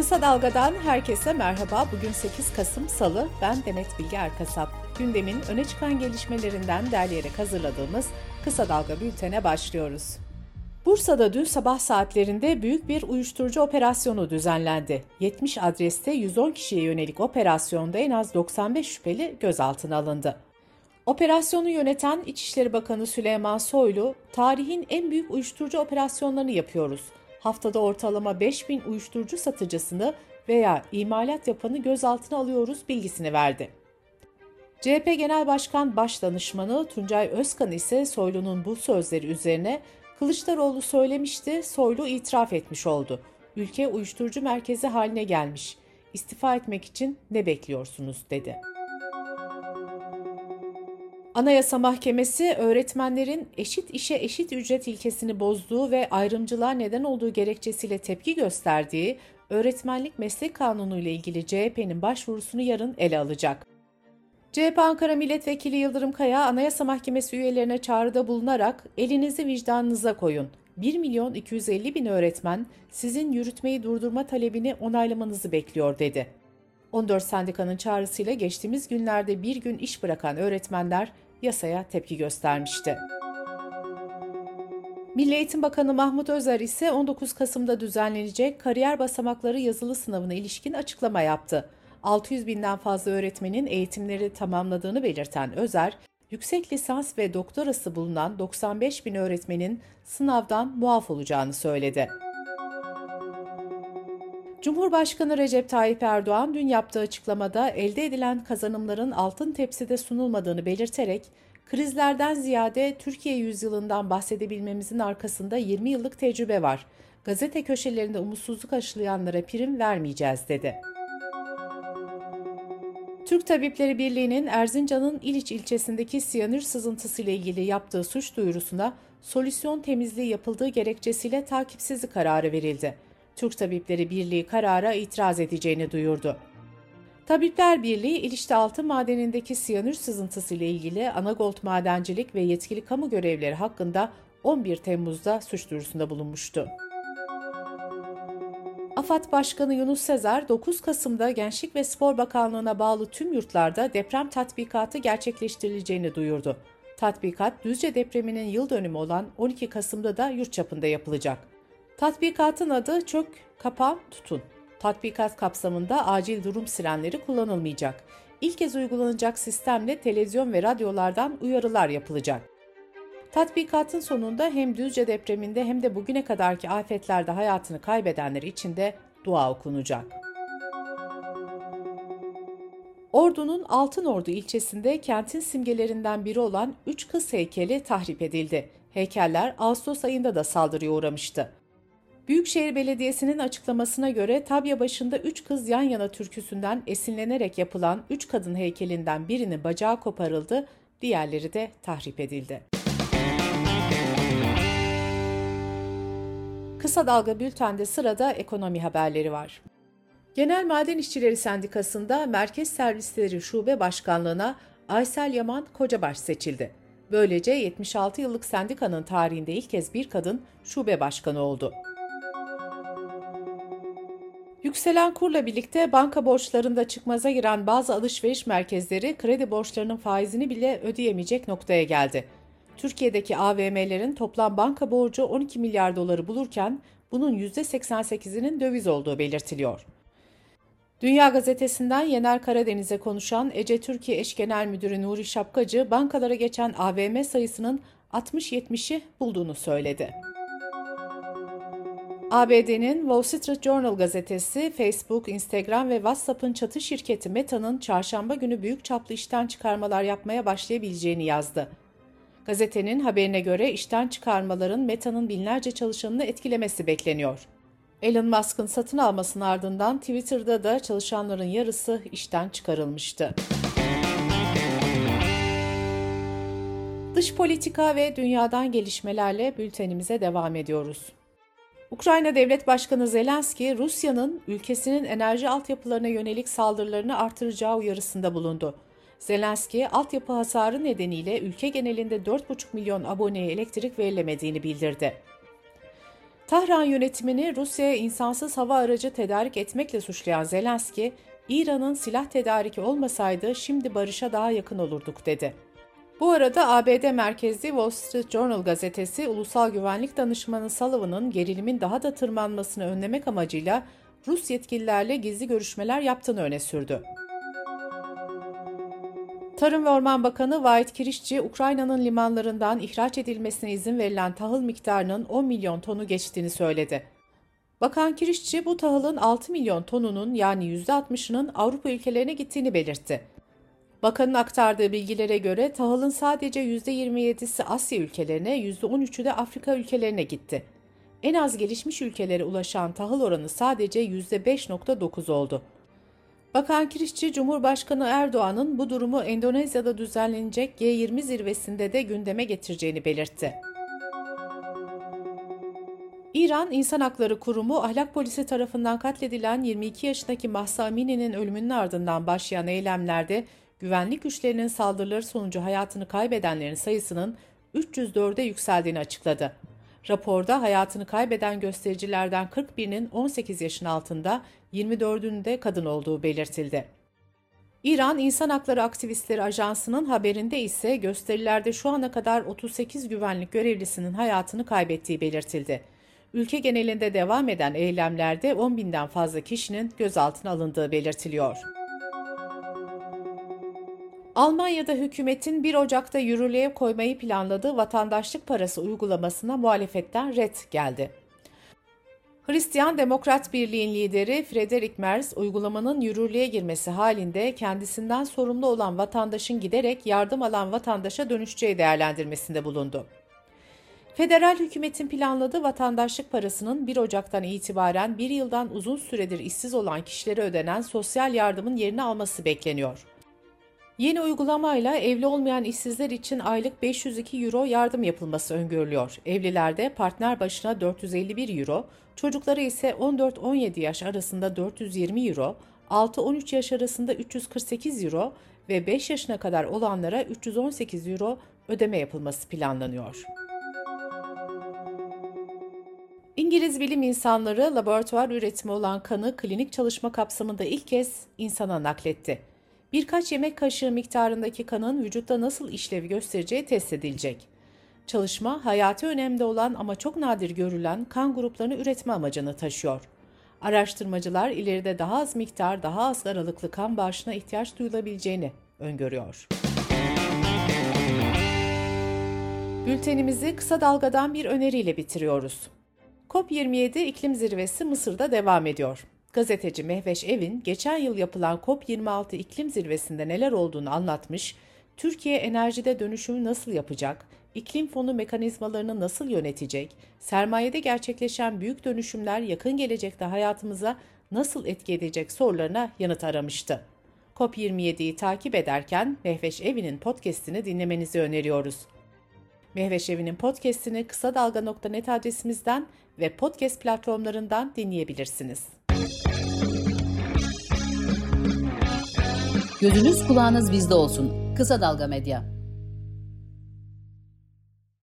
Kısa Dalga'dan herkese merhaba. Bugün 8 Kasım Salı. Ben Demet Bilge Erkasap. Gündemin öne çıkan gelişmelerinden derleyerek hazırladığımız Kısa Dalga bültene başlıyoruz. Bursa'da dün sabah saatlerinde büyük bir uyuşturucu operasyonu düzenlendi. 70 adreste 110 kişiye yönelik operasyonda en az 95 şüpheli gözaltına alındı. Operasyonu yöneten İçişleri Bakanı Süleyman Soylu, tarihin en büyük uyuşturucu operasyonlarını yapıyoruz. Haftada ortalama 5000 uyuşturucu satıcısını veya imalat yapanı gözaltına alıyoruz bilgisini verdi. CHP Genel Başkan Başdanışmanı Tuncay Özkan ise Soylu'nun bu sözleri üzerine Kılıçdaroğlu söylemişti, Soylu itiraf etmiş oldu. Ülke uyuşturucu merkezi haline gelmiş. İstifa etmek için ne bekliyorsunuz dedi. Anayasa Mahkemesi öğretmenlerin eşit işe eşit ücret ilkesini bozduğu ve ayrımcılığa neden olduğu gerekçesiyle tepki gösterdiği Öğretmenlik Meslek Kanunu ile ilgili CHP'nin başvurusunu yarın ele alacak. CHP Ankara Milletvekili Yıldırım Kaya, Anayasa Mahkemesi üyelerine çağrıda bulunarak elinizi vicdanınıza koyun. 1 milyon 250 bin öğretmen sizin yürütmeyi durdurma talebini onaylamanızı bekliyor dedi. 14 sendikanın çağrısıyla geçtiğimiz günlerde bir gün iş bırakan öğretmenler yasaya tepki göstermişti. Milli Eğitim Bakanı Mahmut Özer ise 19 Kasım'da düzenlenecek kariyer basamakları yazılı sınavına ilişkin açıklama yaptı. 600 binden fazla öğretmenin eğitimleri tamamladığını belirten Özer, yüksek lisans ve doktorası bulunan 95 bin öğretmenin sınavdan muaf olacağını söyledi. Cumhurbaşkanı Recep Tayyip Erdoğan dün yaptığı açıklamada elde edilen kazanımların altın tepside sunulmadığını belirterek, krizlerden ziyade Türkiye yüzyılından bahsedebilmemizin arkasında 20 yıllık tecrübe var. Gazete köşelerinde umutsuzluk aşılayanlara prim vermeyeceğiz dedi. Türk Tabipleri Birliği'nin Erzincan'ın İliç ilçesindeki siyanür sızıntısı ile ilgili yaptığı suç duyurusuna solüsyon temizliği yapıldığı gerekçesiyle takipsizlik kararı verildi. Türk Tabipleri Birliği karara itiraz edeceğini duyurdu. Tabipler Birliği, İliç'te altın madenindeki siyanür sızıntısı ile ilgili Anagold Madencilik ve yetkili kamu görevleri hakkında 11 Temmuz'da suç duyurusunda bulunmuştu. AFAD Başkanı Yunus Sezer, 9 Kasım'da Gençlik ve Spor Bakanlığı'na bağlı tüm yurtlarda deprem tatbikatı gerçekleştirileceğini duyurdu. Tatbikat, Düzce depreminin yıl dönümü olan 12 Kasım'da da yurt çapında yapılacak. Tatbikatın adı Çök, Kapan, Tutun. Tatbikat kapsamında acil durum sirenleri kullanılmayacak. İlk kez uygulanacak sistemle televizyon ve radyolardan uyarılar yapılacak. Tatbikatın sonunda hem Düzce depreminde hem de bugüne kadarki afetlerde hayatını kaybedenler için de dua okunacak. Ordu'nun Altınordu ilçesinde kentin simgelerinden biri olan üç kız heykeli tahrip edildi. Heykeller Ağustos ayında da saldırıya uğramıştı. Büyükşehir Belediyesi'nin açıklamasına göre Tabya başında üç kız yan yana türküsünden esinlenerek yapılan üç kadın heykelinden birinin bacağı koparıldı, diğerleri de tahrip edildi. Kısa Dalga Bülten'de sırada ekonomi haberleri var. Genel Maden İşçileri Sendikası'nda Merkez Servisleri Şube Başkanlığı'na Aysel Yaman Kocabaş seçildi. Böylece 76 yıllık sendikanın tarihinde ilk kez bir kadın şube başkanı oldu. Yükselen kurla birlikte banka borçlarında çıkmaza giren bazı alışveriş merkezleri kredi borçlarının faizini bile ödeyemeyecek noktaya geldi. Türkiye'deki AVM'lerin toplam banka borcu 12 milyar doları bulurken bunun %88'inin döviz olduğu belirtiliyor. Dünya Gazetesi'nden Yener Karadeniz'e konuşan Ece Türkiye Eş Genel Müdürü Nuri Şapkacı, bankalara geçen AVM sayısının 60-70'i bulduğunu söyledi. ABD'nin Wall Street Journal gazetesi, Facebook, Instagram ve WhatsApp'ın çatı şirketi Meta'nın çarşamba günü büyük çaplı işten çıkarmalar yapmaya başlayabileceğini yazdı. Gazetenin haberine göre işten çıkarmaların Meta'nın binlerce çalışanını etkilemesi bekleniyor. Elon Musk'ın satın almasının ardından Twitter'da da çalışanların yarısı işten çıkarılmıştı. Dış politika ve dünyadan gelişmelerle bültenimize devam ediyoruz. Ukrayna Devlet Başkanı Zelenski, Rusya'nın ülkesinin enerji altyapılarına yönelik saldırılarını artıracağı uyarısında bulundu. Zelenski, altyapı hasarı nedeniyle ülke genelinde 4,5 milyon aboneye elektrik verilemediğini bildirdi. Tahran yönetimini Rusya'ya insansız hava aracı tedarik etmekle suçlayan Zelenski, İran'ın silah tedariki olmasaydı şimdi barışa daha yakın olurduk dedi. Bu arada ABD merkezli Wall Street Journal gazetesi Ulusal Güvenlik Danışmanı Sullivan'ın gerilimin daha da tırmanmasını önlemek amacıyla Rus yetkililerle gizli görüşmeler yaptığını öne sürdü. Tarım ve Orman Bakanı Vahit Kirişçi, Ukrayna'nın limanlarından ihraç edilmesine izin verilen tahıl miktarının 10 milyon tonu geçtiğini söyledi. Bakan Kirişçi, bu tahılın 6 milyon tonunun yani %60'ının Avrupa ülkelerine gittiğini belirtti. Bakanın aktardığı bilgilere göre tahılın sadece %27'si Asya ülkelerine, %13'ü de Afrika ülkelerine gitti. En az gelişmiş ülkelere ulaşan tahıl oranı sadece %5.9 oldu. Bakan Kirişçi, Cumhurbaşkanı Erdoğan'ın bu durumu Endonezya'da düzenlenecek G20 zirvesinde de gündeme getireceğini belirtti. İran İnsan Hakları Kurumu ahlak polisi tarafından katledilen 22 yaşındaki Mahsa Amini'nin ölümünün ardından başlayan eylemlerde güvenlik güçlerinin saldırıları sonucu hayatını kaybedenlerin sayısının 304'e yükseldiğini açıkladı. Raporda hayatını kaybeden göstericilerden 41'inin 18 yaşın altında, 24'ünde kadın olduğu belirtildi. İran İnsan Hakları Aktivistleri Ajansı'nın haberinde ise gösterilerde şu ana kadar 38 güvenlik görevlisinin hayatını kaybettiği belirtildi. Ülke genelinde devam eden eylemlerde 10 binden fazla kişinin gözaltına alındığı belirtiliyor. Almanya'da hükümetin 1 Ocak'ta yürürlüğe koymayı planladığı vatandaşlık parası uygulamasına muhalefetten red geldi. Hristiyan Demokrat Birliği'nin lideri Friedrich Merz, uygulamanın yürürlüğe girmesi halinde kendisinden sorumlu olan vatandaşın giderek yardım alan vatandaşa dönüşeceği değerlendirmesinde bulundu. Federal hükümetin planladığı vatandaşlık parasının 1 Ocak'tan itibaren bir yıldan uzun süredir işsiz olan kişilere ödenen sosyal yardımın yerini alması bekleniyor. Yeni uygulamayla evli olmayan işsizler için aylık 502 euro yardım yapılması öngörülüyor. Evlilerde partner başına 451 euro, çocukları ise 14-17 yaş arasında 420 euro, 6-13 yaş arasında 348 euro ve 5 yaşına kadar olanlara 318 euro ödeme yapılması planlanıyor. İngiliz bilim insanları laboratuvar üretimi olan kanı klinik çalışma kapsamında ilk kez insana nakletti. Birkaç yemek kaşığı miktarındaki kanın vücutta nasıl işlevi göstereceği test edilecek. Çalışma, hayati önemde olan ama çok nadir görülen kan gruplarını üretme amacını taşıyor. Araştırmacılar ileride daha az miktar, daha az aralıklı kan bağışına ihtiyaç duyulabileceğini öngörüyor. Bültenimizi kısa dalgadan bir öneriyle bitiriyoruz. COP27 iklim zirvesi Mısır'da devam ediyor. Gazeteci Mehveş Evin geçen yıl yapılan COP26 iklim zirvesinde neler olduğunu anlatmış, Türkiye enerjide dönüşümü nasıl yapacak, iklim fonu mekanizmalarını nasıl yönetecek, sermayede gerçekleşen büyük dönüşümler yakın gelecekte hayatımıza nasıl etki edecek sorularına yanıt aramıştı. COP27'yi takip ederken Mehveş Evi'nin podcastini dinlemenizi öneriyoruz. Mehveş Evi'nin podcastini kısa dalga.net adresimizden ve podcast platformlarından dinleyebilirsiniz. Gözünüz kulağınız bizde olsun. Kısa Dalga Medya.